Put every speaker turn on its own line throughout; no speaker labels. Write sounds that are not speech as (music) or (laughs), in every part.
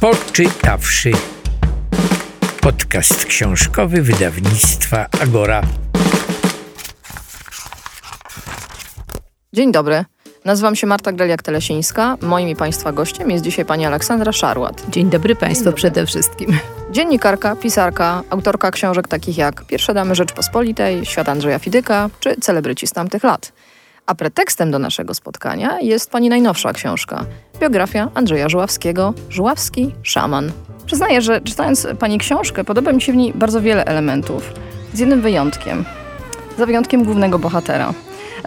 Poczytawszy. Podcast książkowy wydawnictwa Agora.
Dzień dobry. Nazywam się Marta Greliak-Telesińska. Moim i Państwa gościem jest dzisiaj pani Aleksandra Szarłat.
Dzień dobry Państwu dobry. przede wszystkim.
Dziennikarka, pisarka, autorka książek takich jak Pierwsze Damy Rzeczpospolitej, Świat Andrzeja Fidyka czy Celebryci z tamtych lat. A pretekstem do naszego spotkania jest pani najnowsza książka. Biografia Andrzeja Żuławskiego, Żuławski Szaman. Przyznaję, że czytając pani książkę podoba mi się w niej bardzo wiele elementów. Z jednym wyjątkiem. Za wyjątkiem głównego bohatera.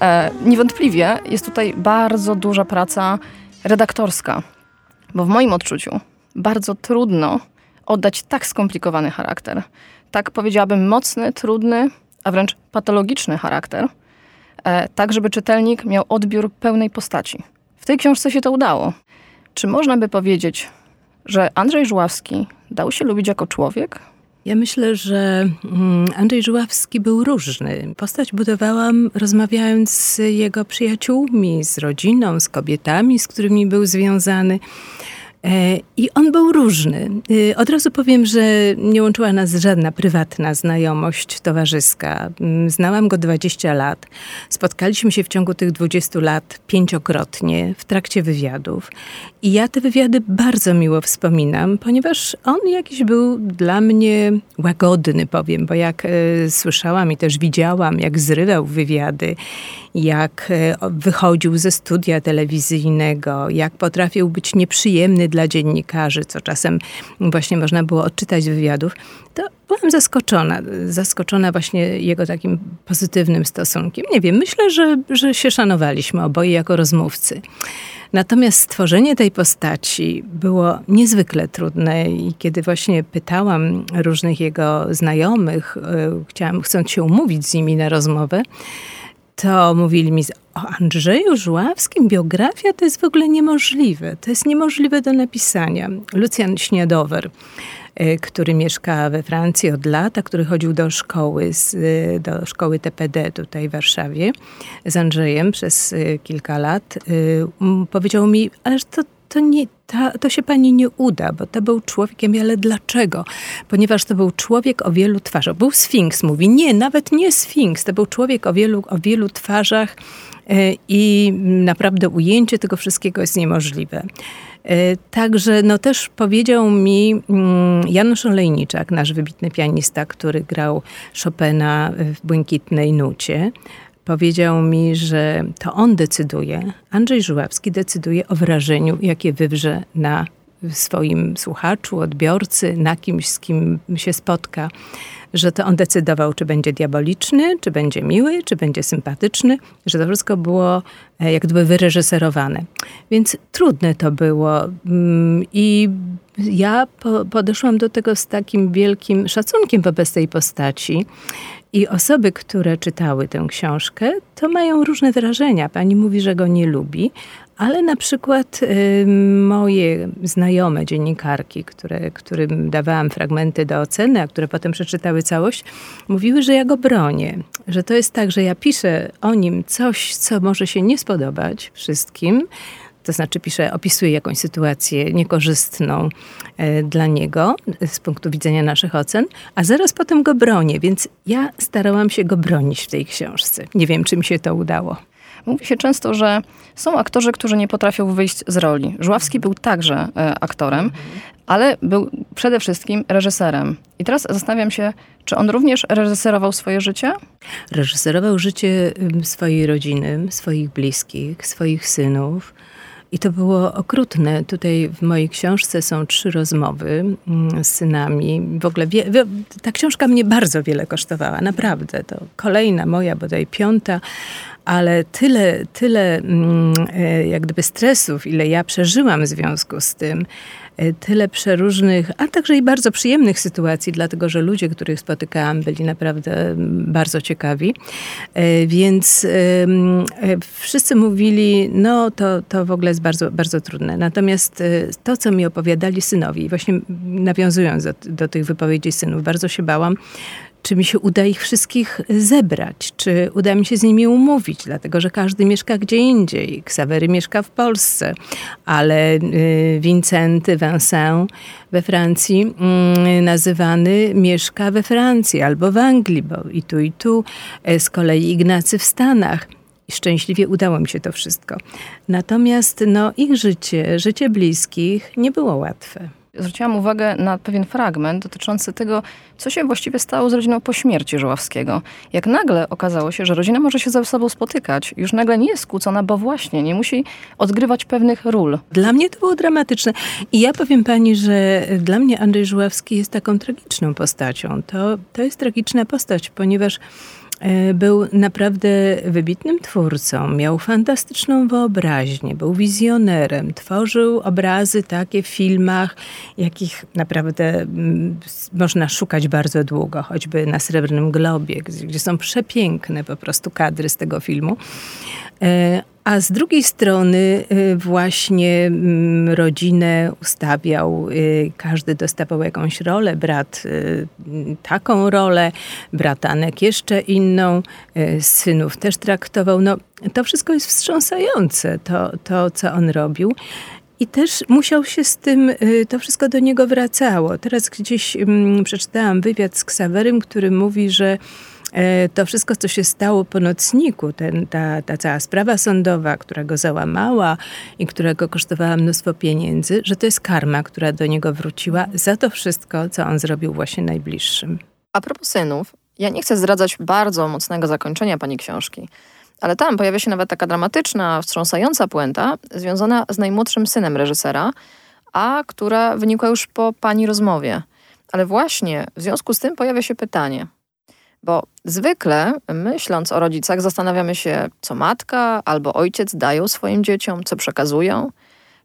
E, niewątpliwie jest tutaj bardzo duża praca redaktorska, bo w moim odczuciu bardzo trudno oddać tak skomplikowany charakter, tak powiedziałabym mocny, trudny, a wręcz patologiczny charakter, tak żeby czytelnik miał odbiór pełnej postaci. W tej książce się to udało. Czy można by powiedzieć, że Andrzej Żuławski dał się lubić jako człowiek?
Ja myślę, że mm, Andrzej Żuławski był różny. Postać budowałam rozmawiając z jego przyjaciółmi, z rodziną, z kobietami, z którymi był związany. E, I on był różny. E, od razu powiem, że nie łączyła nas żadna prywatna znajomość towarzyska. Mm, znałam go 20 lat. Spotkaliśmy się w ciągu tych 20 lat pięciokrotnie w trakcie wywiadów. I ja te wywiady bardzo miło wspominam, ponieważ on jakiś był dla mnie łagodny, powiem, bo jak e, słyszałam i też widziałam, jak zrywał wywiady, jak wychodził ze studia telewizyjnego, jak potrafił być nieprzyjemny dla dziennikarzy, co czasem właśnie można było odczytać z wywiadów, to byłam zaskoczona. Zaskoczona właśnie jego takim pozytywnym stosunkiem. Nie wiem, myślę, że, że się szanowaliśmy oboje jako rozmówcy. Natomiast stworzenie tej postaci było niezwykle trudne i kiedy właśnie pytałam różnych jego znajomych, e, chciałam, chcąc się umówić z nimi na rozmowę, to mówili mi o Andrzeju Żuławskim biografia to jest w ogóle niemożliwe. To jest niemożliwe do napisania. Lucjan Śniadower, e, który mieszka we Francji od lat, a który chodził do szkoły, e, do szkoły TPD tutaj w Warszawie z Andrzejem przez e, kilka lat, powiedział mi, ależ to to, nie, to, to się pani nie uda, bo to był człowiekiem, ale dlaczego? Ponieważ to był człowiek o wielu twarzach. Był Sfinks, mówi. Nie, nawet nie Sfinks. To był człowiek o wielu, o wielu twarzach e, i naprawdę ujęcie tego wszystkiego jest niemożliwe. E, także no też powiedział mi mm, Janusz Olejniczak, nasz wybitny pianista, który grał Chopina w Błękitnej Nucie, powiedział mi, że to on decyduje, Andrzej Żuławski decyduje o wrażeniu, jakie wywrze na swoim słuchaczu, odbiorcy, na kimś, z kim się spotka, że to on decydował, czy będzie diaboliczny, czy będzie miły, czy będzie sympatyczny, że to wszystko było e, jak gdyby wyreżyserowane. Więc trudne to było mm, i ja podeszłam do tego z takim wielkim szacunkiem wobec tej postaci i osoby, które czytały tę książkę, to mają różne wrażenia. Pani mówi, że go nie lubi, ale na przykład y, moje znajome dziennikarki, które, którym dawałam fragmenty do oceny, a które potem przeczytały całość, mówiły, że ja go bronię. Że to jest tak, że ja piszę o nim coś, co może się nie spodobać wszystkim, to znaczy pisze, opisuje jakąś sytuację niekorzystną e, dla niego z punktu widzenia naszych ocen, a zaraz potem go bronię, więc ja starałam się go bronić w tej książce. Nie wiem, czy mi się to udało.
Mówi się często, że są aktorzy, którzy nie potrafią wyjść z roli. Żuławski był także e, aktorem, ale był przede wszystkim reżyserem. I teraz zastanawiam się, czy on również reżyserował swoje życie?
Reżyserował życie swojej rodziny, swoich bliskich, swoich synów. I to było okrutne. Tutaj w mojej książce są trzy rozmowy mm, z synami. W ogóle wie, ta książka mnie bardzo wiele kosztowała, naprawdę. To kolejna moja, bodaj piąta, ale tyle, tyle mm, e, jak gdyby stresów, ile ja przeżyłam w związku z tym, tyle przeróżnych, a także i bardzo przyjemnych sytuacji, dlatego że ludzie, których spotykałam, byli naprawdę bardzo ciekawi. E, więc e, wszyscy mówili, no to, to w ogóle jest bardzo, bardzo trudne. Natomiast to, co mi opowiadali synowi, właśnie nawiązując do, do tych wypowiedzi synów, bardzo się bałam, czy mi się uda ich wszystkich zebrać, czy uda mi się z nimi umówić, dlatego że każdy mieszka gdzie indziej. Ksawery mieszka w Polsce, ale y, Vincenty Vincent we Francji mm, nazywany mieszka we Francji albo w Anglii, bo i tu, i tu. E, z kolei Ignacy w Stanach. I szczęśliwie udało mi się to wszystko. Natomiast no, ich życie, życie bliskich nie było łatwe
zwróciłam uwagę na pewien fragment dotyczący tego, co się właściwie stało z rodziną po śmierci Żuławskiego. Jak nagle okazało się, że rodzina może się ze sobą spotykać, już nagle nie jest skłócona, bo właśnie nie musi odgrywać pewnych ról.
Dla mnie to było dramatyczne. I ja powiem pani, że dla mnie Andrzej Żuławski jest taką tragiczną postacią. To, to jest tragiczna postać, ponieważ był naprawdę wybitnym twórcą, miał fantastyczną wyobraźnię, był wizjonerem, tworzył obrazy takie w filmach, jakich naprawdę mm, można szukać bardzo długo, choćby na Srebrnym Globie, gdzie są przepiękne po prostu kadry z tego filmu. E, a z drugiej strony y, właśnie mm, rodzinę ustawiał, y, każdy dostawał jakąś rolę, brat taką rolę, bratanek jeszcze inną, synów też traktował. No, to wszystko jest wstrząsające, to, to co on robił. I też musiał się z tym, to wszystko do niego wracało. Teraz gdzieś mm, przeczytałam wywiad z Ksawerym, który mówi, że E, to wszystko, co się stało po nocniku, ten, ta, ta cała sprawa sądowa, która go załamała i którego kosztowała mnóstwo pieniędzy, że to jest karma, która do niego wróciła za to wszystko, co on zrobił właśnie najbliższym.
A propos synów, ja nie chcę zdradzać bardzo mocnego zakończenia pani książki, ale tam pojawia się nawet taka dramatyczna, wstrząsająca puenta związana z najmłodszym synem reżysera, a która wynikła już po pani rozmowie. Ale właśnie w związku z tym pojawia się pytanie – bo zwykle, myśląc o rodzicach, zastanawiamy się, co matka albo ojciec dają swoim dzieciom, co przekazują.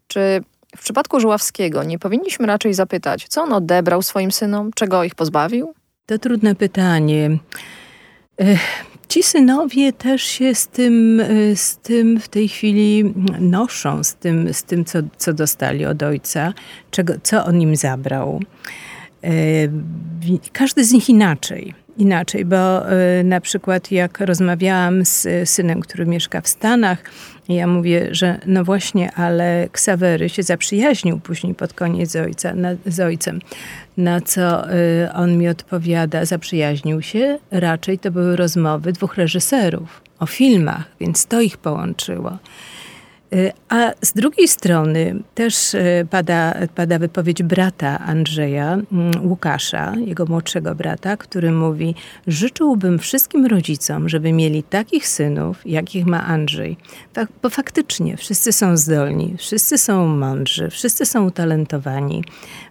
Czy w przypadku Żuławskiego nie powinniśmy raczej zapytać, co on odebrał swoim synom, czego ich pozbawił?
To trudne pytanie. Ci synowie też się z tym, z tym w tej chwili noszą, z tym, z tym co, co dostali od ojca, czego, co on im zabrał. Każdy z nich inaczej inaczej, bo y, na przykład jak rozmawiałam z synem, który mieszka w Stanach, ja mówię, że no właśnie, ale Ksawery się zaprzyjaźnił później pod koniec z, ojca, na, z ojcem. Na co y, on mi odpowiada, zaprzyjaźnił się, raczej to były rozmowy dwóch reżyserów o filmach, więc to ich połączyło. Y, a z drugiej strony też y, pada, pada wypowiedź brata Andrzeja, Łukasza, jego młodszego brata, który mówi: Życzyłbym wszystkim rodzicom, żeby mieli takich synów, jakich ma Andrzej. Bo faktycznie wszyscy są zdolni, wszyscy są mądrzy, wszyscy są utalentowani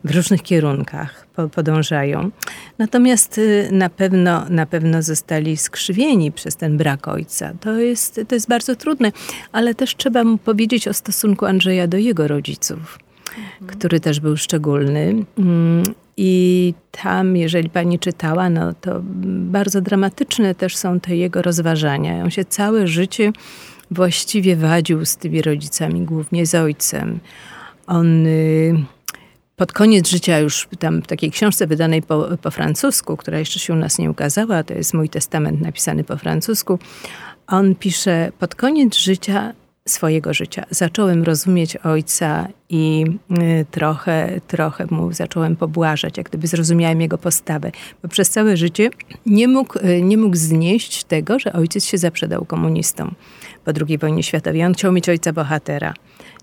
w różnych kierunkach podążają. Natomiast y, na pewno, na pewno zostali skrzywieni przez ten brak ojca. To jest, to jest bardzo trudne, ale też trzeba mu powiedzieć o stosunku Andrzeja do jego rodziców, mhm. który też był szczególny. Mm, I tam, jeżeli pani czytała, no to bardzo dramatyczne też są te jego rozważania. On się całe życie właściwie wadził z tymi rodzicami, głównie z ojcem. On y, pod koniec życia, już tam w takiej książce wydanej po, po francusku, która jeszcze się u nas nie ukazała, to jest mój testament napisany po francusku, on pisze, pod koniec życia swojego życia. Zacząłem rozumieć ojca i y, trochę, trochę mu zacząłem pobłażać, jak gdyby zrozumiałem jego postawę. Bo przez całe życie nie mógł, y, nie mógł znieść tego, że ojciec się zaprzedał komunistom po II wojnie światowej. On chciał mieć ojca bohatera.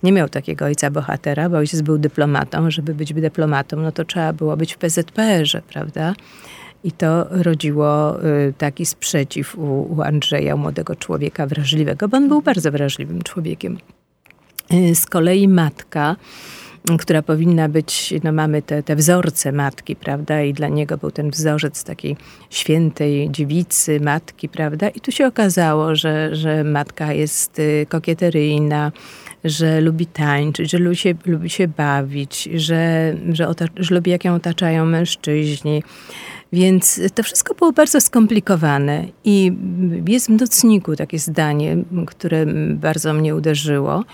Nie miał takiego ojca bohatera, bo ojciec był dyplomatą. Żeby być dyplomatą, no to trzeba było być w PZPR-ze, prawda? I to rodziło y, taki sprzeciw u, u Andrzeja, młodego człowieka wrażliwego, bo on był bardzo wrażliwym człowiekiem. Y, z kolei matka, która powinna być, no mamy te, te wzorce matki, prawda, i dla niego był ten wzorzec takiej świętej dziewicy, matki, prawda, i tu się okazało, że, że matka jest y, kokieteryjna, że lubi tańczyć, że lubi się, lubi się bawić, że, że, że lubi, jak ją otaczają mężczyźni. Więc to wszystko było bardzo skomplikowane i jest w nocniku takie zdanie, które bardzo mnie uderzyło,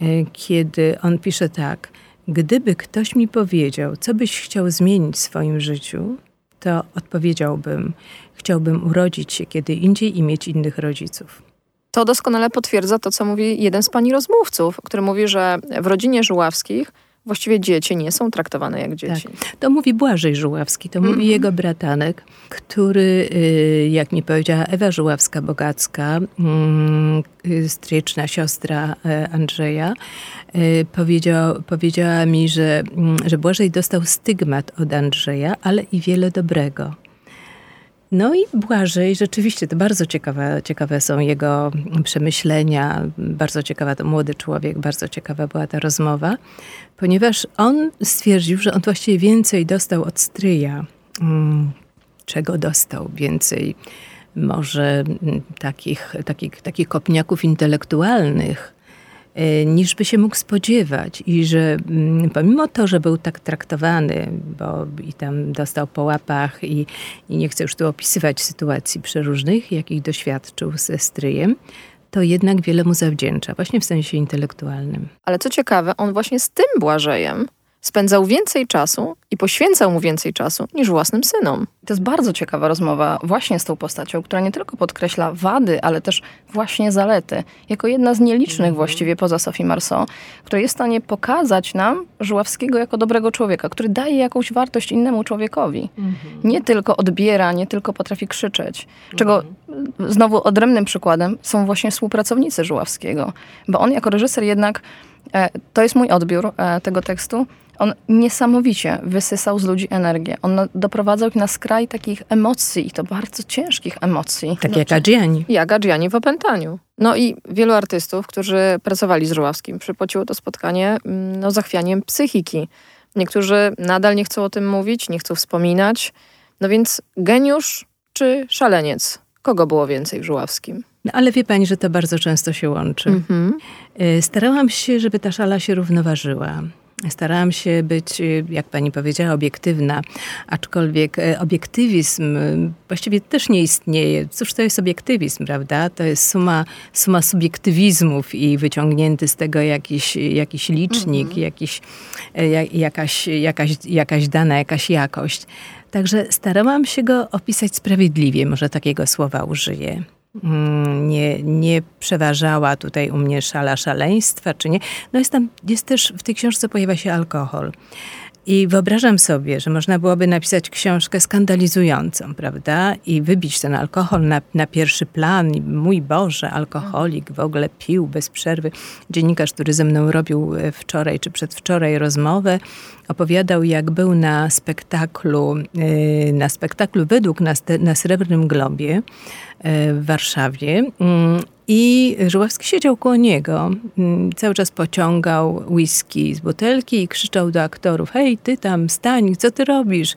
e, kiedy on pisze tak: Gdyby ktoś mi powiedział, co byś chciał zmienić w swoim życiu, to odpowiedziałbym, chciałbym urodzić się kiedy indziej i mieć innych rodziców.
To doskonale potwierdza to, co mówi jeden z pani rozmówców, który mówi, że w rodzinie Żuławskich właściwie dzieci nie są traktowane jak dzieci.
Tak. To mówi Błażej Żuławski, to mm -hmm. mówi jego bratanek, który, y, jak mi powiedziała Ewa Żuławska-Bogacka, mm, y, stryczna siostra e, Andrzeja, y, powiedział, powiedziała mi, że, mm, że Błażej dostał stygmat od Andrzeja, ale i wiele dobrego. No i Błażej, rzeczywiście to bardzo ciekawe, ciekawe są jego przemyślenia, bardzo ciekawa to młody człowiek, bardzo ciekawa była ta rozmowa, ponieważ on stwierdził, że on właściwie więcej dostał od stryja. Hmm, czego dostał? Więcej może takich, takich, takich kopniaków intelektualnych, niż by się mógł spodziewać. I że mm, pomimo to, że był tak traktowany, bo i tam dostał po łapach i, i nie chcę już tu opisywać sytuacji przeróżnych, jakich doświadczył ze stryjem, to jednak wiele mu zawdzięcza, właśnie w sensie intelektualnym.
Ale co ciekawe, on właśnie z tym Błażejem spędzał więcej czasu i poświęcał mu więcej czasu niż własnym synom. To jest bardzo ciekawa rozmowa właśnie z tą postacią, która nie tylko podkreśla wady, ale też właśnie zalety. Jako jedna z nielicznych mhm. właściwie poza Sophie Marceau, która jest w stanie pokazać nam Żuławskiego jako dobrego człowieka, który daje jakąś wartość innemu człowiekowi. Mhm. Nie tylko odbiera, nie tylko potrafi krzyczeć. Czego mhm. Znowu odrębnym przykładem są właśnie współpracownicy Żuławskiego. Bo on jako reżyser jednak, e, to jest mój odbiór e, tego tekstu, on niesamowicie wysysał z ludzi energię. On doprowadzał ich na skraj takich emocji, i to bardzo ciężkich emocji.
Tak no, jak Adriani.
Jak Adriani w opętaniu. No i wielu artystów, którzy pracowali z Żuławskim, przypociło to spotkanie mm, no, zachwianiem psychiki. Niektórzy nadal nie chcą o tym mówić, nie chcą wspominać. No więc geniusz czy szaleniec? Kogo było więcej w Żuławskim?
No, ale wie pani, że to bardzo często się łączy. Mm -hmm. Starałam się, żeby ta szala się równoważyła. Starałam się być, jak pani powiedziała, obiektywna, aczkolwiek e, obiektywizm właściwie też nie istnieje. Cóż to jest obiektywizm, prawda? To jest suma, suma subiektywizmów i wyciągnięty z tego jakiś, jakiś licznik, mhm. jakiś, e, jakaś, jakaś, jakaś dana, jakaś jakość. Także starałam się go opisać sprawiedliwie, może takiego słowa użyję. Mm, nie, nie przeważała tutaj u mnie szala szaleństwa, czy nie. No jest tam, jest też, w tej książce pojawia się alkohol. I wyobrażam sobie, że można byłoby napisać książkę skandalizującą, prawda? I wybić ten alkohol na, na pierwszy plan. I mój Boże, alkoholik w ogóle pił bez przerwy. Dziennikarz, który ze mną robił e, wczoraj czy przedwczoraj rozmowę, opowiadał, jak był na spektaklu, e, na spektaklu według na, na Srebrnym Globie w Warszawie mm, i Żuławski siedział koło niego, mm, cały czas pociągał whisky z butelki i krzyczał do aktorów: Hej, ty tam, stań, co ty robisz?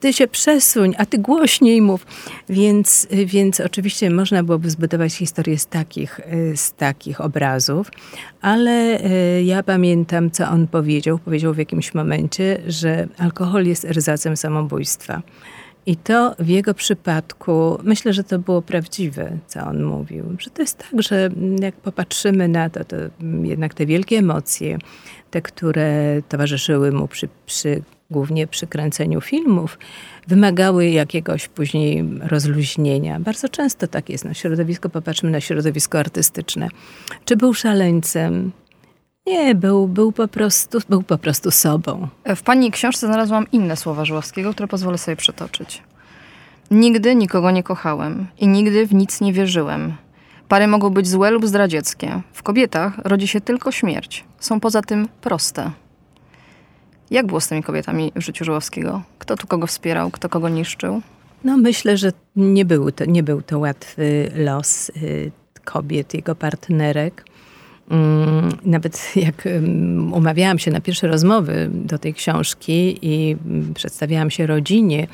Ty się przesuń, a ty głośniej mów. Więc, więc oczywiście można byłoby zbudować historię z takich, z takich obrazów, ale e, ja pamiętam, co on powiedział. Powiedział w jakimś momencie, że alkohol jest erzacem samobójstwa. I to w jego przypadku, myślę, że to było prawdziwe, co on mówił. Że to jest tak, że jak popatrzymy na to, to jednak te wielkie emocje, te, które towarzyszyły mu przy, przy, głównie przy kręceniu filmów, wymagały jakiegoś później rozluźnienia. Bardzo często tak jest. Na środowisko, popatrzmy na środowisko artystyczne. Czy był szaleńcem? Nie, był, był, po prostu, był po prostu sobą.
W pani książce znalazłam inne słowa Żuławskiego, które pozwolę sobie przytoczyć. Nigdy nikogo nie kochałem i nigdy w nic nie wierzyłem. Pary mogą być złe lub zdradzieckie. W kobietach rodzi się tylko śmierć. Są poza tym proste. Jak było z tymi kobietami w życiu Żuławskiego? Kto tu kogo wspierał, kto kogo niszczył?
No myślę, że nie był to, nie był to łatwy los y, kobiet, jego partnerek. Mm, nawet jak umawiałam się na pierwsze rozmowy do tej książki i przedstawiałam się rodzinie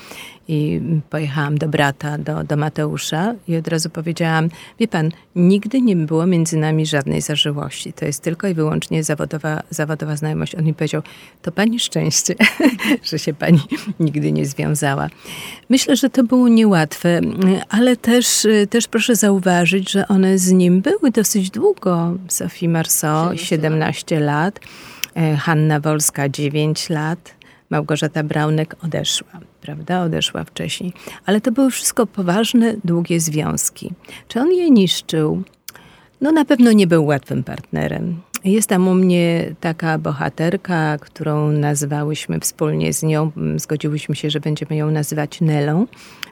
i pojechałam do brata, do, do Mateusza i od razu powiedziałam, wie pan, nigdy nie było między nami żadnej zażyłości. To jest tylko i wyłącznie zawodowa, zawodowa znajomość. On mi powiedział, to pani szczęście, (laughs) że się pani nigdy nie związała. Myślę, że to było niełatwe, ale też, też proszę zauważyć, że one z nim były dosyć długo. Sophie Marceau, 17 lat, e, Hanna Wolska, 9 lat. Małgorzata Braunek odeszła, prawda? Odeszła wcześniej. Ale to były wszystko poważne, długie związki. Czy on je niszczył? No na pewno nie był łatwym partnerem. Jest tam u mnie taka bohaterka, którą nazwałyśmy wspólnie z nią, zgodziłyśmy się, że będziemy ją nazywać Nelą,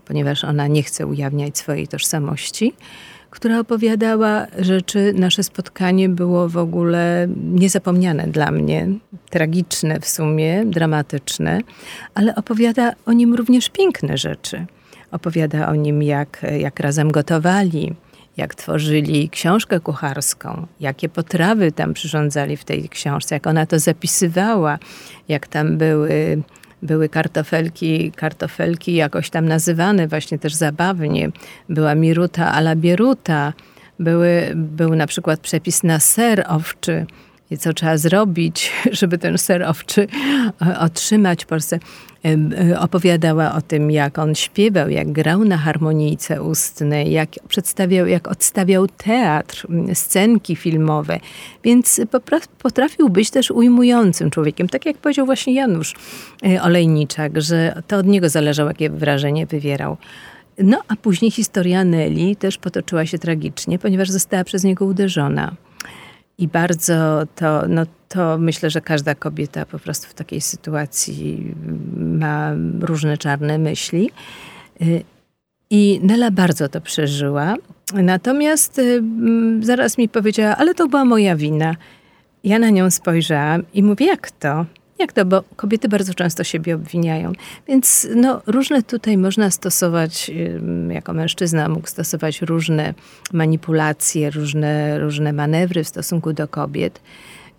ponieważ ona nie chce ujawniać swojej tożsamości która opowiadała rzeczy. Nasze spotkanie było w ogóle niezapomniane dla mnie, tragiczne w sumie, dramatyczne, ale opowiada o nim również piękne rzeczy. Opowiada o nim, jak, jak razem gotowali, jak tworzyli książkę kucharską, jakie potrawy tam przyrządzali w tej książce, jak ona to zapisywała, jak tam były były kartofelki, kartofelki jakoś tam nazywane właśnie też zabawnie. Była miruta ala bieruta, były, był na przykład przepis na ser owczy co trzeba zrobić, (laughs) żeby ten ser owczy e, otrzymać w Polsce. E, opowiadała o tym, jak on śpiewał, jak grał na harmonijce ustnej, jak przedstawiał, jak odstawiał teatr, scenki filmowe. Więc potrafił być też ujmującym człowiekiem. Tak jak powiedział właśnie Janusz e, Olejniczak, że to od niego zależało, jakie wrażenie wywierał. No a później historia Nelly też potoczyła się tragicznie, ponieważ została przez niego uderzona. I bardzo to, no to myślę, że każda kobieta po prostu w takiej sytuacji ma różne czarne myśli. Y, I Nela bardzo to przeżyła. Natomiast y, zaraz mi powiedziała, ale to była moja wina. Ja na nią spojrzałam i mówię, jak to? Jak to? Bo kobiety bardzo często siebie obwiniają. Więc no, różne tutaj można stosować, jako mężczyzna mógł stosować różne manipulacje, różne, różne manewry w stosunku do kobiet.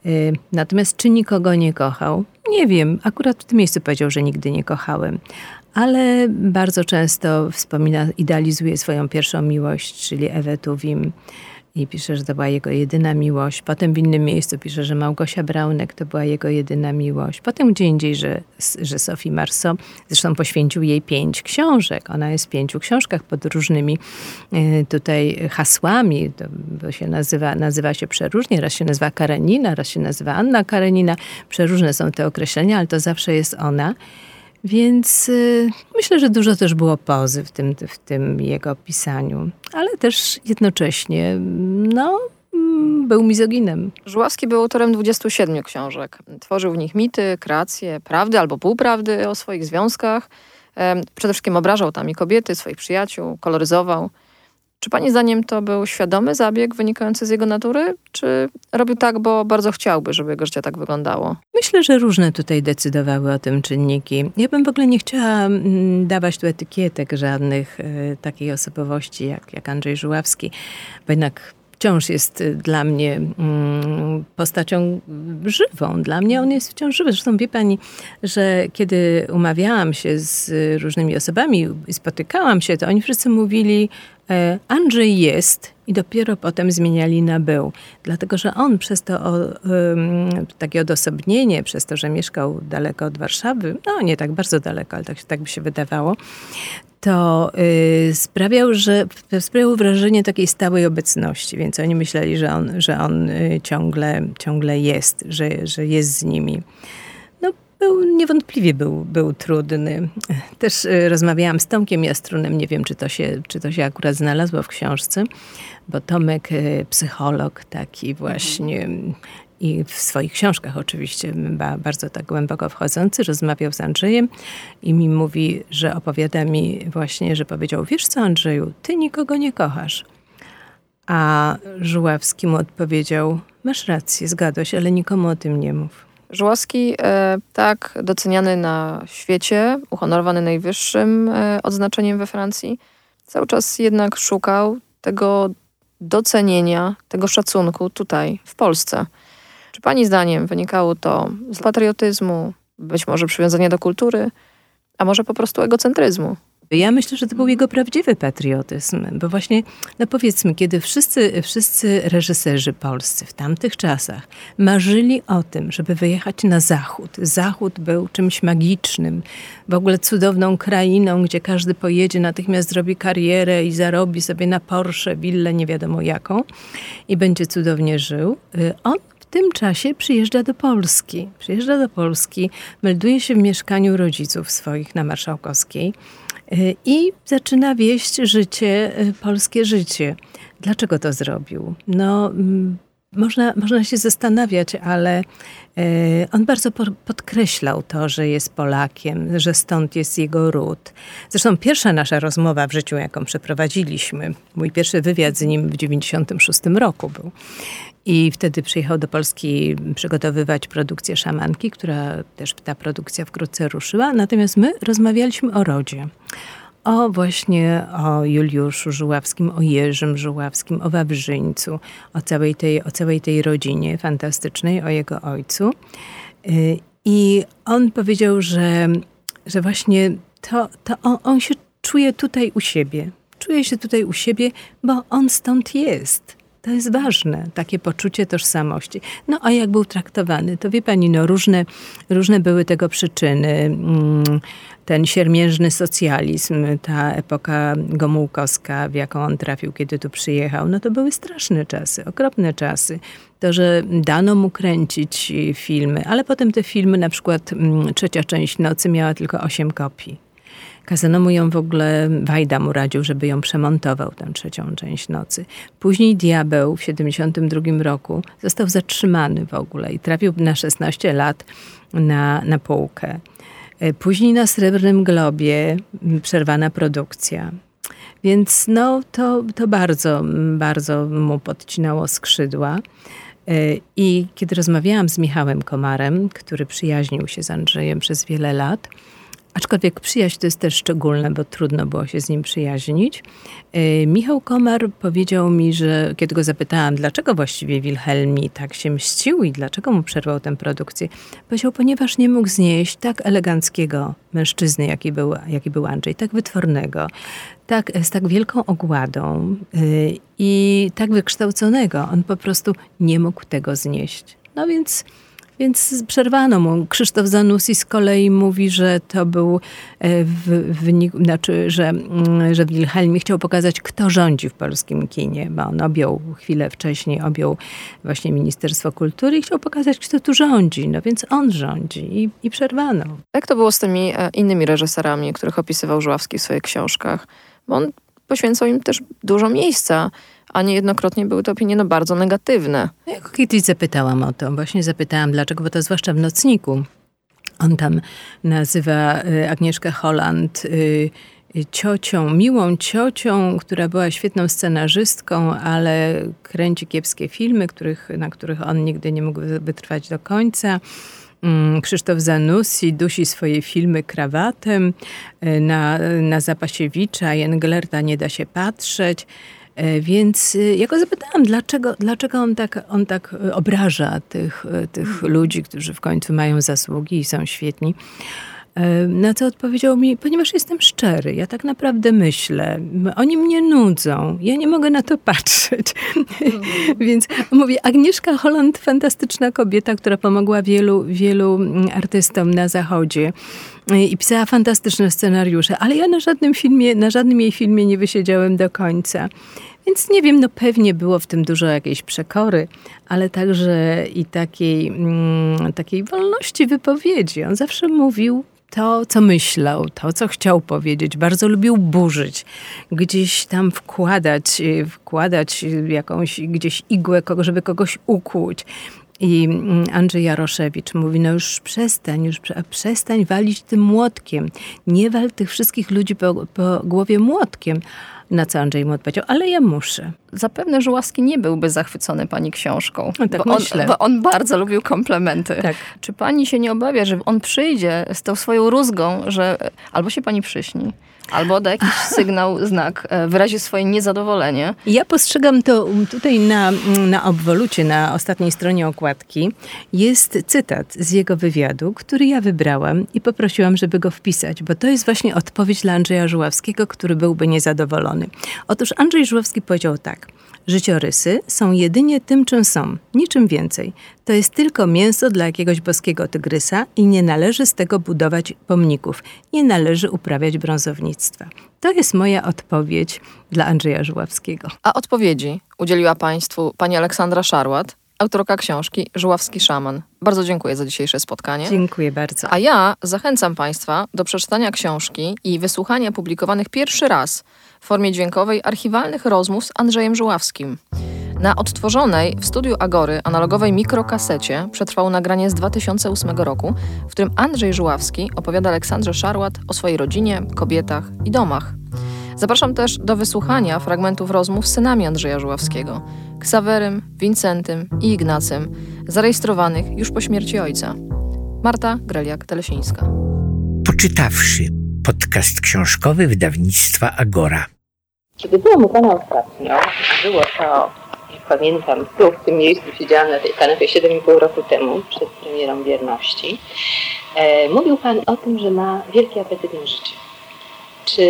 Y, natomiast czy nikogo nie kochał? Nie wiem. Akurat w tym miejscu powiedział, że nigdy nie kochałem. Ale bardzo często wspomina, idealizuje swoją pierwszą miłość, czyli Ewę Tuwim i pisze, że to była jego jedyna miłość. Potem w innym miejscu pisze, że Małgosia Braunek to była jego jedyna miłość. Potem gdzie indziej, że, że Sophie Marceau, zresztą poświęcił jej pięć książek. Ona jest w pięciu książkach pod różnymi e, tutaj hasłami. To się nazywa, nazywa się przeróżnie. Raz się nazywa Karenina, raz się nazywa Anna Karenina. Przeróżne są te określenia, ale to zawsze jest ona. Więc y, myślę, że dużo też było pozy w tym, w tym jego pisaniu, ale też jednocześnie no, mm, był mizoginem.
Żuławski był autorem 27 książek. Tworzył w nich mity, kreacje, prawdy albo półprawdy o swoich związkach. Przede wszystkim obrażał tam i kobiety, swoich przyjaciół, koloryzował. Czy pani zdaniem to był świadomy zabieg wynikający z jego natury, czy robił tak, bo bardzo chciałby, żeby jego życie tak wyglądało?
Myślę, że różne tutaj decydowały o tym czynniki. Ja bym w ogóle nie chciała mm, dawać tu etykietek żadnych y, takiej osobowości jak, jak Andrzej Żuławski, bo jednak wciąż jest y, dla mnie mm, postacią żywą. Dla mnie on jest wciąż żywy. Zresztą wie pani, że kiedy umawiałam się z różnymi osobami i spotykałam się, to oni wszyscy mówili, e, Andrzej jest i dopiero potem zmieniali na był. Dlatego, że on przez to o, takie odosobnienie, przez to, że mieszkał daleko od Warszawy, no nie tak bardzo daleko, ale tak, tak by się wydawało, to y, sprawiał, że sprawiał wrażenie takiej stałej obecności, więc oni myśleli, że on, że on y, ciągle, ciągle jest, że, że jest z nimi. No, był, niewątpliwie był, był trudny. Też y, rozmawiałam z Tomkiem Jastrunem, nie wiem, czy to, się, czy to się akurat znalazło w książce, bo Tomek, psycholog taki właśnie, i w swoich książkach oczywiście bardzo tak głęboko wchodzący, rozmawiał z Andrzejem i mi mówi, że opowiada mi właśnie, że powiedział, wiesz co Andrzeju, ty nikogo nie kochasz. A Żuławski mu odpowiedział, masz rację, zgadłeś, ale nikomu o tym nie mów.
Żuławski, e, tak doceniany na świecie, uhonorowany najwyższym e, odznaczeniem we Francji, cały czas jednak szukał tego docenienia, tego szacunku tutaj, w Polsce. Czy Pani zdaniem wynikało to z patriotyzmu, być może przywiązania do kultury, a może po prostu egocentryzmu?
Ja myślę, że to był jego prawdziwy patriotyzm, bo właśnie, no powiedzmy, kiedy wszyscy, wszyscy reżyserzy polscy w tamtych czasach marzyli o tym, żeby wyjechać na zachód. Zachód był czymś magicznym, w ogóle cudowną krainą, gdzie każdy pojedzie, natychmiast zrobi karierę i zarobi sobie na Porsche, willę, nie wiadomo jaką i będzie cudownie żył. Y, on w tym czasie przyjeżdża do Polski. Przyjeżdża do Polski, melduje się w mieszkaniu rodziców swoich na Marszałkowskiej y, i zaczyna wieść życie, y, polskie życie. Dlaczego to zrobił? No, mm, można, można się zastanawiać, ale e, on bardzo podkreślał to, że jest Polakiem, że stąd jest jego ród. Zresztą pierwsza nasza rozmowa w życiu, jaką przeprowadziliśmy, mój pierwszy wywiad z nim w 96 roku był. I wtedy przyjechał do Polski przygotowywać produkcję szamanki, która też ta produkcja wkrótce ruszyła. Natomiast my rozmawialiśmy o rodzie o właśnie o Juliuszu Żuławskim, o Jerzym Żuławskim, o Wawrzyńcu, o całej tej, o całej tej rodzinie fantastycznej, o jego ojcu. Y, I on powiedział, że, że właśnie to, to on, on się czuje tutaj u siebie. Czuje się tutaj u siebie, bo on stąd jest. To jest ważne, takie poczucie tożsamości. No a jak był traktowany, to wie pani, no różne, różne były tego przyczyny. Mm, ten siermiężny socjalizm, ta epoka gomułkowska, w jaką on trafił, kiedy tu przyjechał, no to były straszne czasy, okropne czasy. To, że dano mu kręcić filmy, ale potem te filmy, na przykład mm, trzecia część Nocy miała tylko osiem kopii. Kazano mu ją w ogóle, Wajda mu radził, żeby ją przemontował, tę trzecią część nocy. Później Diabeł w 72 roku został zatrzymany w ogóle i trafił na 16 lat na, na półkę. E, później na Srebrnym Globie przerwana produkcja. Więc no, to, to bardzo, bardzo mu podcinało skrzydła. E, I kiedy rozmawiałam z Michałem Komarem, który przyjaźnił się z Andrzejem przez wiele lat, Aczkolwiek przyjaźń to jest też szczególne, bo trudno było się z nim przyjaźnić. E, Michał Komar powiedział mi, że kiedy go zapytałam, dlaczego właściwie Wilhelmi tak się mścił i dlaczego mu przerwał tę produkcję, powiedział, ponieważ nie mógł znieść tak eleganckiego mężczyzny, jaki był, jaki był Andrzej, tak wytwornego, tak, z tak wielką ogładą e, i tak wykształconego. On po prostu nie mógł tego znieść. No więc więc przerwano mu. Krzysztof Zanussi z kolei mówi, że to był e, w wyniku, znaczy, że, mm, że Wilhelm chciał pokazać, kto rządzi w polskim kinie, bo on objął chwilę wcześniej, objął właśnie Ministerstwo Kultury i chciał pokazać, kto tu rządzi. No więc on rządzi i, i przerwano.
Jak to było z tymi e, innymi reżyserami, których opisywał Żuławski w swoich książkach? Bo on poświęcał im też dużo miejsca a niejednokrotnie były to opinie no, bardzo negatywne.
Ja kiedyś zapytałam o to, właśnie zapytałam dlaczego, bo to zwłaszcza w Nocniku. On tam nazywa y, Agnieszkę Holland y, ciocią, miłą ciocią, która była świetną scenarzystką, ale kręci kiepskie filmy, których, na których on nigdy nie mógł wytrwać do końca. Mm, Krzysztof Zanussi dusi swoje filmy krawatem. Y, na, na Zapasiewicza i Englerta nie da się patrzeć. E, więc y, ja go zapytałam, dlaczego, dlaczego on, tak, on tak obraża tych, tych ludzi, którzy w końcu mają zasługi i są świetni. E, na co odpowiedział mi, ponieważ jestem szczery, ja tak naprawdę myślę, oni mnie nudzą, ja nie mogę na to (laughs) patrzeć. Mhm. Więc mówię, Agnieszka Holland, fantastyczna kobieta, która pomogła wielu, wielu mm, artystom na zachodzie i pisała fantastyczne scenariusze, ale ja na żadnym filmie, na żadnym jej filmie nie wysiedziałem do końca. Więc nie wiem, no pewnie było w tym dużo jakiejś przekory, ale także i takiej, mm, takiej wolności wypowiedzi. On zawsze mówił to, co myślał, to, co chciał powiedzieć. Bardzo lubił burzyć, gdzieś tam wkładać, wkładać jakąś gdzieś igłę, żeby kogoś ukłuć. I mm, Andrzej Jaroszewicz mówi, no już przestań, już przestań walić tym młotkiem. Nie wal tych wszystkich ludzi po, po głowie młotkiem. Na co Andrzej mu odpowiedział, ale ja muszę.
Zapewne Żuławski nie byłby zachwycony pani książką.
No, tak bo,
on, bo on bardzo lubił komplementy.
Tak.
Czy pani się nie obawia, że on przyjdzie z tą swoją rózgą, że albo się pani przyśni, albo da jakiś (laughs) sygnał, znak, e, wyrazi swoje niezadowolenie.
Ja postrzegam to tutaj na, na obwolucie, na ostatniej stronie okładki. Jest cytat z jego wywiadu, który ja wybrałam i poprosiłam, żeby go wpisać, bo to jest właśnie odpowiedź dla Andrzeja Żuławskiego, który byłby niezadowolony. Otóż Andrzej Żuławski powiedział tak. Życiorysy są jedynie tym, czym są, niczym więcej. To jest tylko mięso dla jakiegoś boskiego tygrysa i nie należy z tego budować pomników, nie należy uprawiać brązownictwa. To jest moja odpowiedź dla Andrzeja Żuławskiego.
A odpowiedzi udzieliła Państwu pani Aleksandra Szarłat, autorka książki Żuławski Szaman. Bardzo dziękuję za dzisiejsze spotkanie.
Dziękuję bardzo.
A ja zachęcam Państwa do przeczytania książki i wysłuchania publikowanych pierwszy raz w formie dźwiękowej archiwalnych rozmów z Andrzejem Żuławskim. Na odtworzonej w studiu Agory analogowej mikrokasecie przetrwało nagranie z 2008 roku, w którym Andrzej Żuławski opowiada Aleksandrze Szarłat o swojej rodzinie, kobietach i domach. Zapraszam też do wysłuchania fragmentów rozmów z synami Andrzeja Żuławskiego, Ksawerym, Wincentym i Ignacym, zarejestrowanych już po śmierci ojca. Marta Greliak-Telesińska.
Poczytawszy podcast książkowy wydawnictwa Agora.
Kiedy byłam u Pana ostatnio, było to, jak pamiętam, tu w tym miejscu siedziałam na tej kanapie 7,5 roku temu, przed premierą Wierności, e, mówił Pan o tym, że ma wielki apetyt na życie. Czy,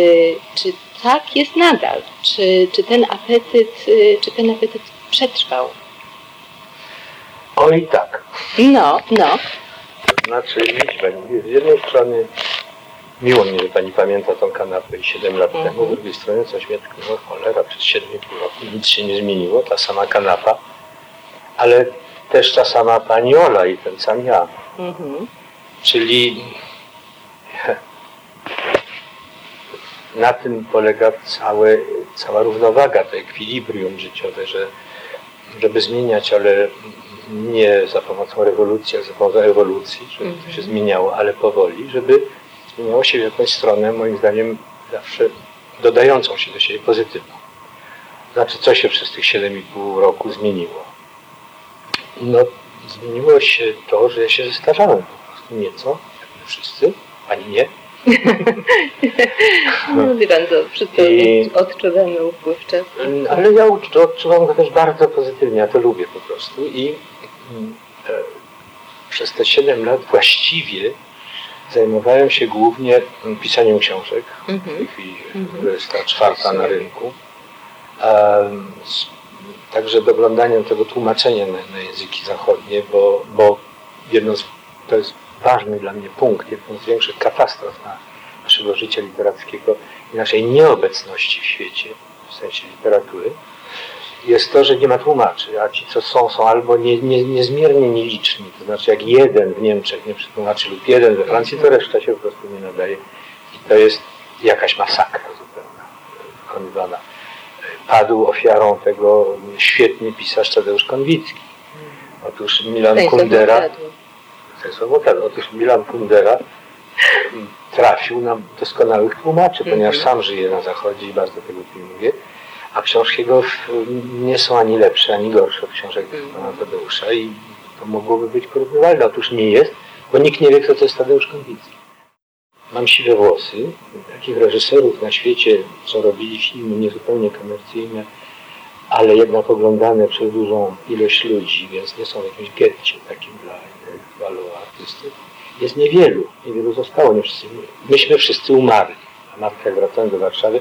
czy tak jest nadal? Czy, czy, ten apetyt, y, czy ten apetyt przetrwał?
Oj tak.
No, no.
To znaczy, widzi Pani, z jednej strony miło mi, że Pani pamięta tą kanapę 7 lat
Mhm.
temu, z drugiej strony coś mnie tknęło, cholera, przez 7,5 roku nic się nie zmieniło, ta sama kanapa, ale też ta sama Pani Ola i ten sam ja.
Mhm.
Czyli na tym polega całe, cała równowaga, to ekwilibrium życiowe, że żeby zmieniać, ale nie za pomocą rewolucji, a za pomocą ewolucji, żeby to się zmieniało, ale powoli, żeby zmieniało się w jakąś stronę, moim zdaniem, zawsze dodającą się do siebie pozytywną. Znaczy, co się przez tych 7,5 roku zmieniło? No, zmieniło się to, że ja się zestarzałem po prostu nieco, jak my wszyscy, ani nie.
No, wie Pan, to wszystko
I-
odczuwamy upływ czasu.
Mm, Ale ja odczuwam go też bardzo pozytywnie, ja to lubię po prostu i mm, e, przez te 7 lat właściwie zajmowałem się głównie mm, pisaniem książek, w tej chwili
Mhm.
to jest ta czwarta na rynku, s- także doglądaniem tego tłumaczenia na, na języki zachodnie, bo, bo jedno z, to jest ważny dla mnie punkt, jedną z większych katastrof na naszego życia literackiego i naszej nieobecności w świecie, w sensie literatury, jest to, że nie ma tłumaczy, a ci, co są, są albo nie, nie, niezmiernie nieliczni. To znaczy, jak jeden w Niemczech nie przetłumaczy lub jeden we Francji, to reszta się po prostu nie nadaje. I to jest jakaś masakra zupełna wykonywana. Padł ofiarą tego świetny pisarz Tadeusz Konwicki. Otóż Milan Kundera, Stanisław Wątradło. otóż Milan Kundera trafił na doskonałych tłumaczy, ponieważ
Mhm.
sam żyje na zachodzie i bardzo tego pilnuje. A książki jego nie są ani lepsze, ani gorsze od książek
Mhm.
pana Tadeusza i to mogłoby być porównywalne. Otóż nie jest, bo nikt nie wie, kto to jest Tadeusz Konwicki. Mam siwe włosy. Takich reżyserów na świecie, co robili filmy niezupełnie komercyjne, ale jednak oglądane przez dużą ilość ludzi, więc nie są w jakimś getcie takim dla intelektualów, artystów, jest niewielu. Niewielu zostało. Nie wszyscy, myśmy wszyscy umarli. A matka, jak wracałem do Warszawy,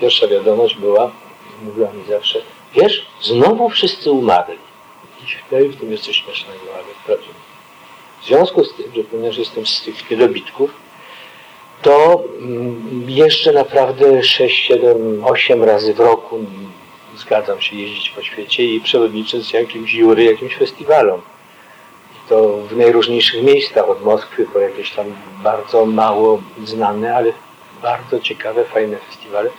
pierwsza wiadomość była, mówiła mi zawsze, wiesz, znowu wszyscy umarli. I w tym jest coś śmiesznego, ale prawdziwe. W związku z tym, że ponieważ jestem z tych niedobitków, to mm, jeszcze naprawdę 6, 7, 8 razy w roku zgadzam się jeździć po świecie i przewodniczyć jakimś jury, jakimś festiwalom. To w najróżniejszych miejscach, od Moskwy po jakieś tam bardzo mało znane, ale bardzo ciekawe, fajne festiwale.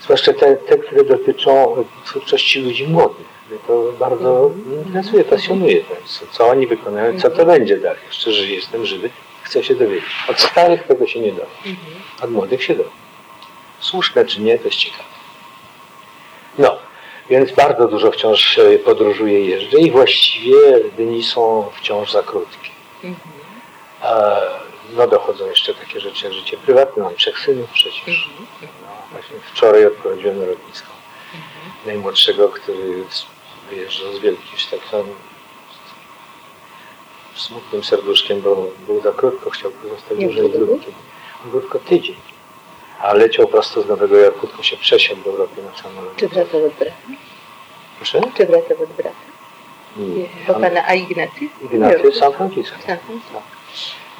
Zwłaszcza te, te które dotyczą twórczości ludzi młodych. Mnie to bardzo interesuje, pasjonuje. Co, co oni wykonają, co to będzie dalej. Jeszcze, że jestem żywy, chcę się dowiedzieć. Od starych tego się nie dowie. Od młodych się dowie. Słuszne czy nie, to jest ciekawe. No, więc bardzo dużo wciąż podróżuję, jeżdżę i właściwie dni są wciąż za krótkie. E, no dochodzą jeszcze takie rzeczy jak życie prywatne. Mam trzech synów przecież. No, właśnie wczoraj odprowadziłem na lotnisko najmłodszego, który z- wyjeżdżał z Wielkim Sztoktem smutnym serduszkiem, bo był za krótko, chciał pozostać dłużej z. On był tylko tydzień. A leciał prosto z Nowego Jorku, tylko się przesiadł w Europie na samolot.
Czy wracał od brata?
Proszę?
Czy wracał od brata?
Nie.
Bo pana, a Ignacy?
Ignacy z San Francisco.
San Francisco.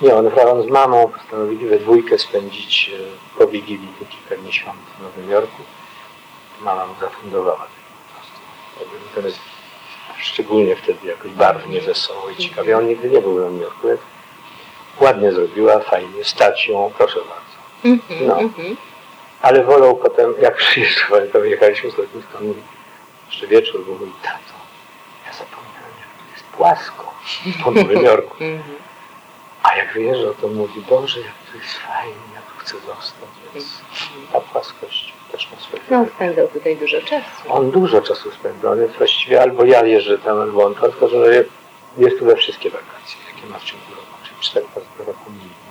Nie, on wraz z mamą postanowili we dwójkę spędzić e, po Wigilii te kilka dni świąt w Nowym Jorku. Mama mu zafundowała. po prostu. Natomiast szczególnie wtedy jakoś barwnie, wesoło i ciekawie. On nigdy nie był w Nowym Jorku. Ładnie zrobiła, fajnie, stać ją, proszę bardzo.
Mhm,
No.
mhm.
Ale wolał potem, jak przyjeżdżałem, to wyjechaliśmy z lotniska, mówi, jeszcze wieczór, bo mówi, tato, ja zapomniałem, jak tu jest płasko w Nowym Jorku.
Mhm.
A jak wyjeżdżał, to mówi, Boże, jak tu jest fajnie, ja tu chcę zostać. Więc ta płaskość też ma swoje
No, spędzał tutaj dużo czasu.
On dużo czasu spędza, on jest właściwie albo ja jeżdżę tam, albo on, tylko że jest tu we wszystkie wakacje, jakie ma w ciągu roku, czyli cztery razy roku minimum.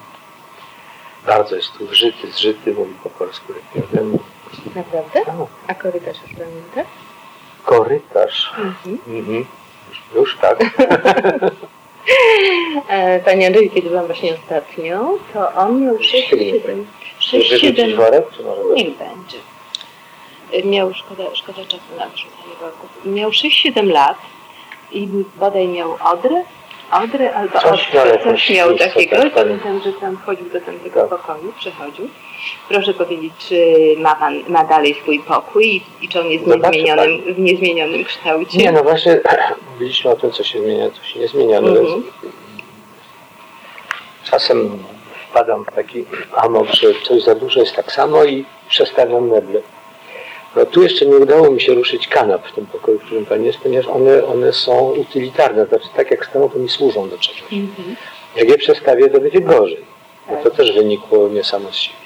Bardzo jest tu wżyty, zżyty, mówi po polsku lepiej ode mnie.
Naprawdę?
No,
A korytarz już pamięta?
Korytarz.
Mhm.
Mhm. Już, już tak. (laughs)
E, Panie Andrzeju, kiedy byłam właśnie ostatnio, to on miał 6-7
Czy wyrzucić worek, czy może?
Niech będzie. E, Miał, szkoda, szkoda czasu na wyrzucanie worków. Miał 6-7 lat i bodaj miał odrę, odrę albo
Coś
odrę, coś miał takiego.
tak,
I pamiętam, że tam wchodził do tamtego
Tak.
pokoju, przechodził. Proszę powiedzieć, czy ma pan ma dalej swój pokój i, i czy on jest w
Zobaczy
niezmienionym, w niezmienionym kształcie?
Nie, no właśnie (clears throat) mówiliśmy o tym, co się zmienia, co się nie zmienia. No
Mhm.
więc czasem wpadam w taki amok, że coś za dużo jest tak samo i przestawiam meble. No tu jeszcze nie udało mi się ruszyć kanap w tym pokoju, w którym pani jest, ponieważ one, one są utylitarne, znaczy tak jak staną, to mi służą do czegoś.
Mhm.
Jak je przestawię, to będzie gorzej. No to też wynikło nie samo z siebie.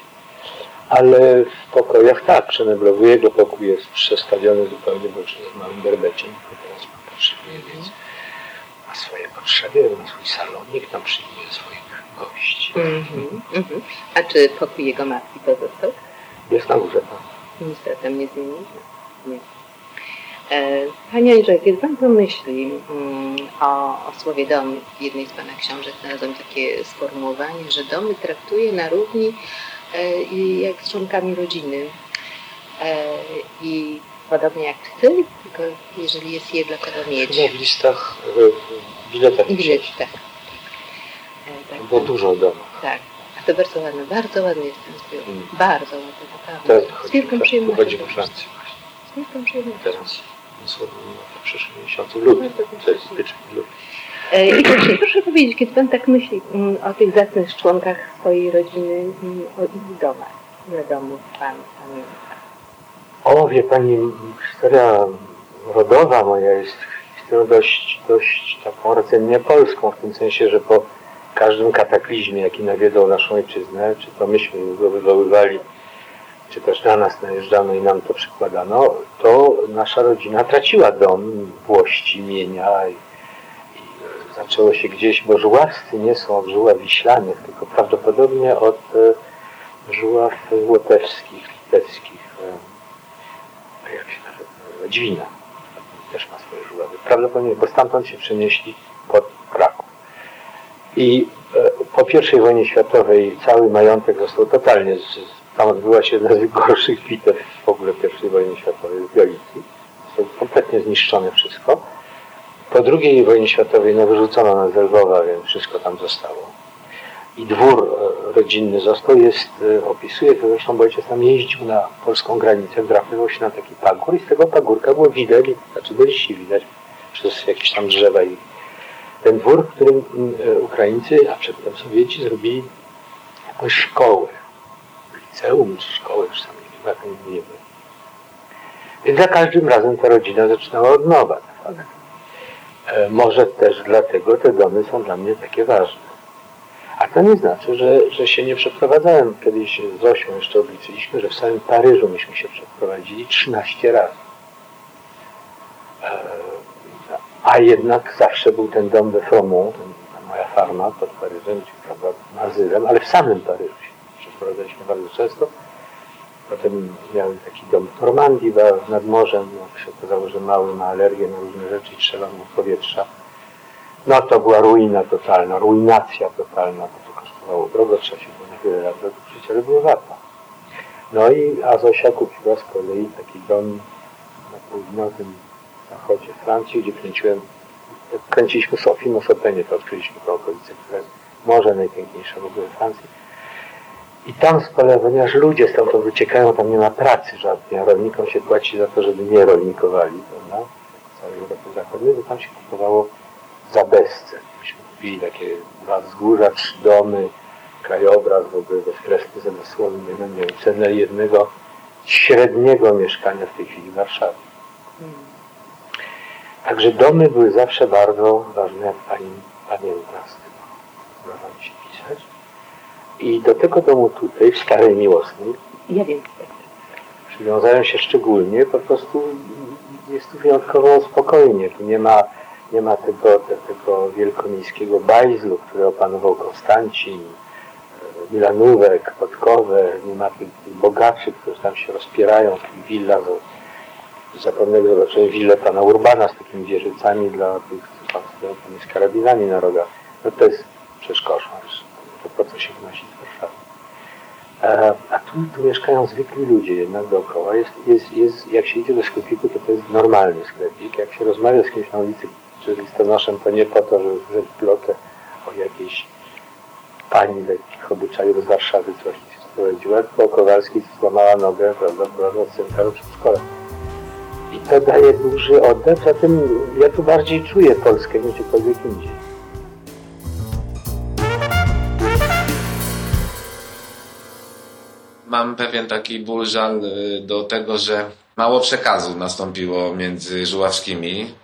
Ale w pokojach tak, przemeblowuję, jego pokój jest przestawiony zupełnie, bo już jest małym berbeciem, teraz potrzebuje, więc ma swoje potrzeby, ma swój salonik, tam przyjmuje swoich gości.
Mhm. Mhm. A czy pokój jego matki pozostał?
Jest na górze tam.
Nic tam nie zmienił? Nie. E, Panie Andrzej, kiedy Pan pomyśli mm, o, o słowie dom w jednej z Pana książek, znalazłam takie sformułowanie, że domy traktuje na równi e, jak z członkami rodziny. E, I podobnie jak Ty, tylko jeżeli jest je dla kogo mieć.
Chyba w listach, w w biletach
Gdzieś,
gdzieś.
tak. Tak,
Bo dużo domach.
tak. To bardzo ładne, bardzo ładny jest ten zbiór.
Mm.
Bardzo ładny, naprawdę.
Teraz
Z wielką przyjemnością.
po
wszystko.
Francji właśnie.
Z wielką przyjemnością.
Teraz w przyszłym miesiącu, luty. To jest luty.
E, I proszę, proszę powiedzieć, kiedy Pan tak myśli mm, o tych zacnych członkach swojej rodziny, o ich domach, ile domów Pan pamięta?
O, wie pani, historia rodowa moja jest historią dość, dość taką rdzennie polską, w tym sensie, że po każdym kataklizmie, jaki nawiedzał naszą ojczyznę, czy to myśmy go wywoływali, czy też na nas najeżdżano i nam to przykładano, to nasza rodzina traciła dom, włości, mienia i, i zaczęło się gdzieś, bo żuławscy nie są od żuław wiślanych, tylko prawdopodobnie od e, żuław łotewskich, litewskich, e, jak się nazywa, Dźwina. Też ma swoje żuławy. Prawdopodobnie, bo stamtąd się przenieśli pod Kraków. I e, po I wojnie światowej cały majątek został totalnie, tam odbyła się jedna z najgorszych bitew w ogóle I wojny światowej w Galicji. Zostało kompletnie zniszczone wszystko. Po II wojnie światowej no, wyrzucono nas z Lwowa, więc wszystko tam zostało. I dwór e, rodzinny został, jest, e, opisuje to zresztą, bo ojciec tam jeździł na polską granicę, wdrapywał się na taki pagór i z tego pagórka było widać, znaczy do dzisiaj widać, przez jakieś tam drzewa i ten dwór, w którym mm, e, Ukraińcy, a przedtem Sowieci zrobili jakąś szkołę, liceum czy szkołę, już sam nie wiem, jak oni wiem. Więc za każdym razem ta rodzina zaczynała od nowa. Tak? E, Może też dlatego te domy są dla mnie takie ważne. A to nie znaczy, że, że się nie przeprowadzałem. Kiedyś z Osią jeszcze obliczyliśmy, że w samym Paryżu myśmy się przeprowadzili 13 razy. E, A jednak zawsze był ten dom de Fromont, moja farma pod Paryżem, gdzie prawda, Mazylem, ale w samym Paryżu się przeprowadzaliśmy bardzo często. Potem miałem taki dom w Normandii nad morzem. No, się okazało, że mały ma alergię na różne rzeczy i trzeba mu powietrza. No to była ruina totalna, ruinacja totalna, bo to kosztowało drogo, trzeba się było na wiele lat dokuczyć, ale było warto. No i a Zosia kupiła z kolei taki dom na południowym zachodzie Francji, gdzie kręciłem, kręciliśmy film o Chopinie, to odkryliśmy tę okolicę, która jest może najpiękniejsza w ogóle Francji. I tam kolei, ponieważ ludzie stamtąd wyciekają, tam nie ma pracy żadnej, a rolnikom się płaci za to, żeby nie rolnikowali, prawda? całej Europy Zachodniej, bo tam się kupowało za bezcen. Myśmy kupili takie dwa wzgórza, trzy domy, krajobraz w ogóle bezkresny, za dosłownie nie wiem, cenę jednego średniego mieszkania w tej chwili w Warszawie. Także domy były zawsze bardzo ważne, jak pani pamięta z mi się pisać. I do tego domu tutaj, w Starej Miłosnej,
Ja wiem.
przywiązałem się szczególnie, po prostu jest tu wyjątkowo spokojnie. Tu nie ma, nie ma tego, te, tego wielkomiejskiego bajzlu, który opanował Konstancin, e, Milanówek, Podkowe, nie ma tych, tych bogaczy, którzy tam się rozpierają w tych willach. Zapomniałem, zobaczyłem willę pana Urbana z takimi wieżycami dla tych, co tam z karabinami na rogach. No to jest przecież. To po co się wnosi z Warszawy. E, A tu, tu mieszkają zwykli ludzie jednak dookoła. Jest, jest, jest, jak się idzie do sklepiku, to to jest normalny sklepik. Jak się rozmawia z kimś na ulicy, czy listonoszem, to nie po to, żeby wrzeć plotę o jakiejś pani lekkich obyczajów z Warszawy coś się sprowadziła, tylko Kowalski złamała nogę, prawda, była od centrum przedszkola. I to daje duży oddech, zatem ja tu bardziej czuję Polskę niż gdziekolwiek indziej.
Mam pewien taki ból, żal y, do tego, że mało przekazu nastąpiło między Żuławskimi.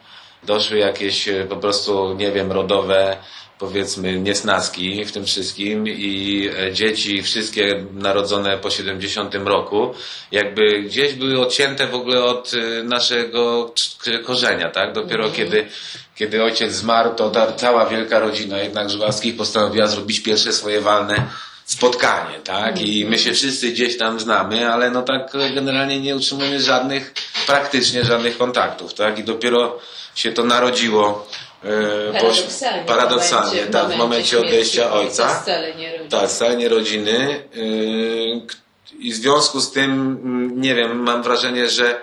Doszły jakieś y, po prostu, nie wiem, rodowe, powiedzmy, niesnaski w tym wszystkim i e, dzieci, wszystkie narodzone po 70 roku, jakby gdzieś były odcięte w ogóle od y, naszego korzenia, tak? Dopiero kiedy, kiedy ojciec zmarł, to ta cała wielka rodzina jednak Żuławskich postanowiła zrobić pierwsze swoje walne spotkanie, tak? I my się wszyscy gdzieś tam znamy, ale no tak e, generalnie nie utrzymujemy żadnych, praktycznie żadnych kontaktów, tak? I dopiero się to narodziło e,
Paradoksalnie,
paradoksalnie
w momencie-
tak, w momencie odejścia ojca.
Wcale nie rodziny.
Tak, scalenie rodziny. K- I w związku z tym, mm, nie wiem, mam wrażenie, że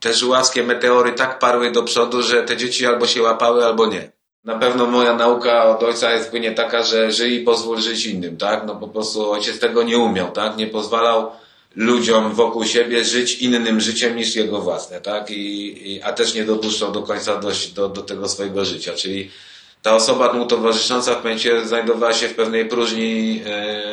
te żuławskie meteory tak parły do przodu, że te dzieci albo się łapały, albo nie. Na pewno moja nauka od ojca jest płynie taka, że żyj i pozwól żyć innym, tak? No po prostu ojciec tego nie umiał, tak? Nie pozwalał ludziom wokół siebie żyć innym życiem niż jego własne, tak? I, i, a też nie dopuszczał do końca dojść do, do tego swojego życia, czyli ta osoba mu towarzysząca w momencie znajdowała się w pewnej próżni e,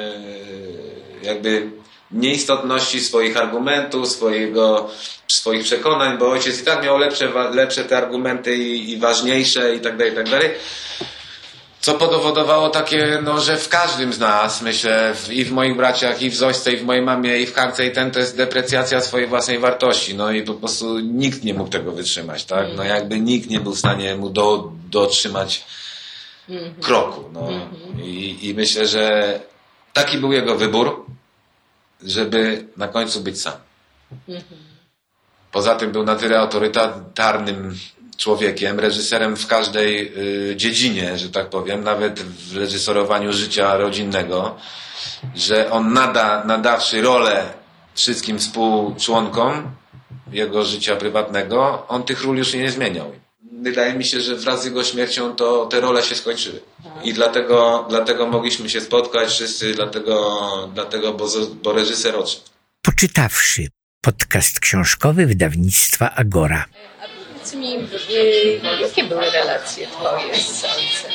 jakby nieistotności swoich argumentów, swojego, swoich przekonań, bo ojciec i tak miał lepsze, lepsze te argumenty i, i ważniejsze i tak dalej, i tak dalej. Co powodowało takie, no, że w każdym z nas, myślę, w, i w moich braciach, i w Zośce, i w mojej mamie, i w Hance, i ten, to jest deprecjacja swojej własnej wartości. No i po prostu nikt nie mógł tego wytrzymać, tak? No jakby nikt nie był w stanie mu do, dotrzymać kroku. No. I, I myślę, że taki był jego wybór, żeby na końcu być sam. Poza tym był na tyle autorytarnym człowiekiem, reżyserem w każdej y, dziedzinie, że tak powiem, nawet w reżyserowaniu życia rodzinnego, że on nada, nadawszy rolę wszystkim współczłonkom jego życia prywatnego, on tych ról już nie zmieniał. Wydaje mi się, że wraz z jego śmiercią to te role się skończyły. I dlatego, dlatego mogliśmy się spotkać wszyscy, dlatego, dlatego bo, bo reżyser odszedł.
Poczytawszy podcast książkowy wydawnictwa Agora.
Powiedz mi, y, jakie były relacje twoje z ojcem?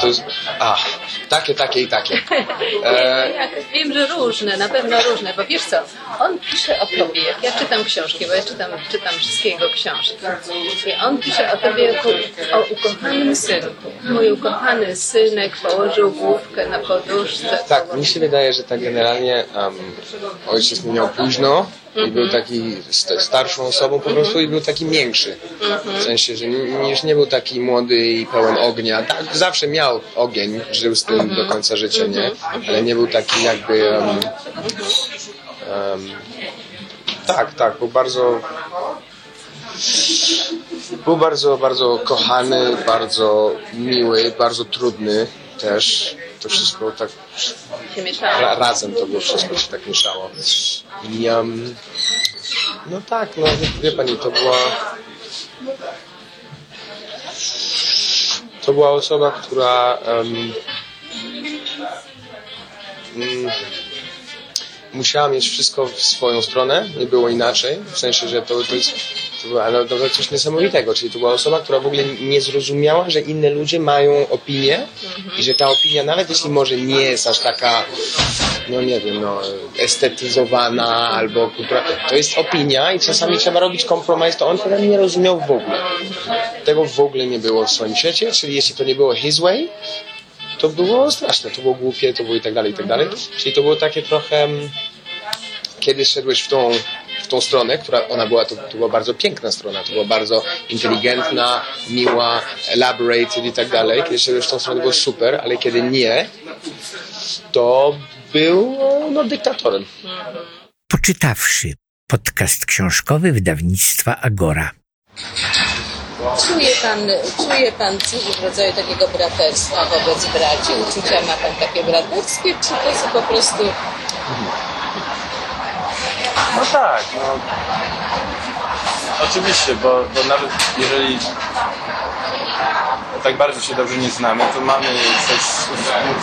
To jest, a, takie, takie i takie. (laughs) E,
Jak, wiem, że różne, na pewno różne, bo wiesz co, on pisze o tobie, jak ja czytam książki, bo ja czytam, czytam wszystkie jego książki. I on pisze o tobie jako o ukochanym synku. Mój ukochany synek położył główkę na poduszce.
tak, mi się wydaje, że tak generalnie um, ojciec mnie miał późno i był taki st- starszą osobą po prostu i był taki większy. W sensie, że już nie był taki młody i pełen ognia. Tak, zawsze miał ogień, żył z tym do końca życia, nie? Ale nie był taki jakby... Um, um, tak, tak, był bardzo... Był bardzo, bardzo kochany, bardzo miły, bardzo trudny też. To wszystko tak ra, razem to było wszystko się tak mieszało. I um, no tak, no wie, wie pani, to była to była osoba, która um, mm, musiała mieć wszystko w swoją stronę, nie było inaczej, w sensie, że to, to jest To była no, to coś niesamowitego, czyli to była osoba, która w ogóle nie zrozumiała, że inne ludzie mają opinię i że ta opinia, nawet jeśli może nie jest aż taka, no nie wiem, no, estetyzowana albo kultura, to jest opinia i czasami trzeba robić kompromis, to on tego nie rozumiał w ogóle. Tego w ogóle nie było w swoim świecie, czyli jeśli to nie było his way, to było straszne, to było głupie, to było i tak dalej, i tak dalej. Czyli to było takie trochę, mm, kiedy szedłeś w tą, w tą stronę, która ona była, to, to była bardzo piękna strona, to była bardzo inteligentna, miła, elaborated i tak dalej. Kiedy szedłeś w tą stronę, było super, ale kiedy nie, to był no, dyktatorem.
Poczytawszy podcast książkowy wydawnictwa Agora.
Czuje pan, czuje pan coś w rodzaju takiego braterstwa wobec braci? Uczucia ma pan takie braterskie, czy to jest po prostu...
No tak, no. Oczywiście, bo, bo nawet jeżeli tak bardzo się dobrze nie znamy, to mamy coś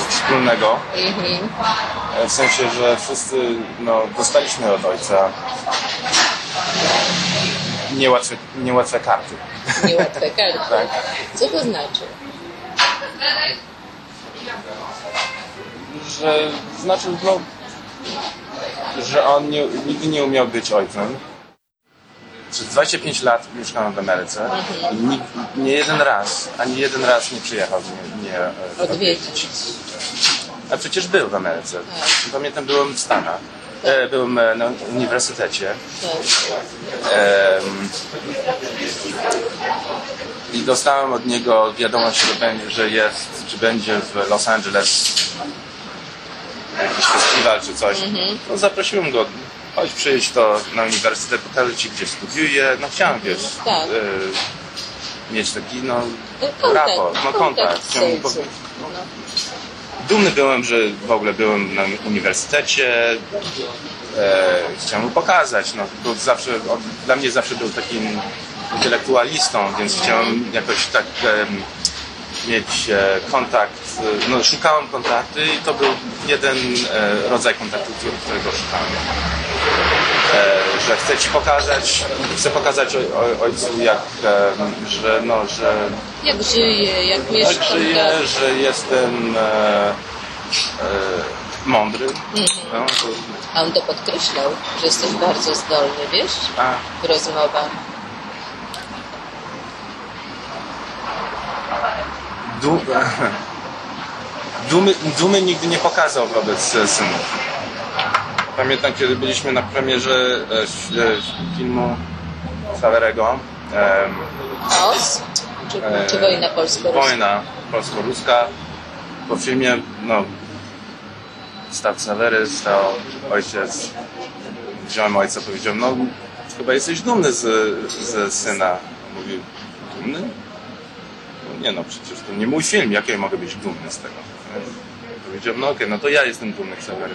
wspólnego. E, W sensie, że wszyscy no, dostaliśmy od ojca niełatwe, niełatwe karty.
Niełatwe karty. (laughs)
Tak.
Co to znaczy?
Że znaczy, no, że on nie, nigdy nie umiał być ojcem. Przez 25 lat mieszkałem w Ameryce i nikt, nie jeden raz, ani jeden raz nie przyjechał mnie, mnie e,
Odwiedzić.
A przecież był w Ameryce. Pamiętam, byłem w Stanach. E, byłem e, na uniwersytecie. Em, I dostałem od niego wiadomość, że, będzie, że jest, czy będzie w Los Angeles jakiś festiwal czy coś. No, zaprosiłem go. Chodź przyjść to na uniwersytet, pokażę ci gdzie studiuję. No chciałem wiesz,
Tak.
e, mieć taki no,
No, kontakt,
raport, no
kontakt
Chciałem
ojcem.
powie- dumny byłem, że w ogóle byłem na uniwersytecie. E, chciałem mu pokazać. No, był zawsze, on, dla mnie zawsze był takim intelektualistą, więc chciałem jakoś tak em, mieć e, kontakt. E, No, szukałem kontakty i to był jeden e, rodzaj kontaktu, którego szukałem. E, że chcę ci pokazać, chcę pokazać oj, oj, ojcu, jak, że, no, że
Jak żyje, jak
żyję,
tak.
że jestem e, mądry. No, to,
A on to podkreślał, że jesteś bardzo zdolny, wiesz,
a,
w rozmowach.
du, (laughs) dumy, dumy nigdy nie pokazał wobec e, synów. Pamiętam, kiedy byliśmy na premierze e, e, filmu Saverego, em,
Chaos? Czy, czy wojna polsko-ruska?
Wojna polsko-ruska. Po filmie, no, stał Sawery, stał ojciec. Wziąłem ojca, powiedział, no, chyba jesteś dumny z, ze syna. Mówi, dumny? No, nie no, przecież to nie mój film, jak ja mogę być dumny z tego? Powiedział, no okej, no to ja jestem dumny z Sawery.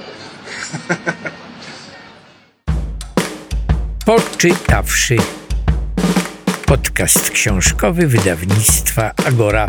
Poczytawszy podcast książkowy wydawnictwa Agora.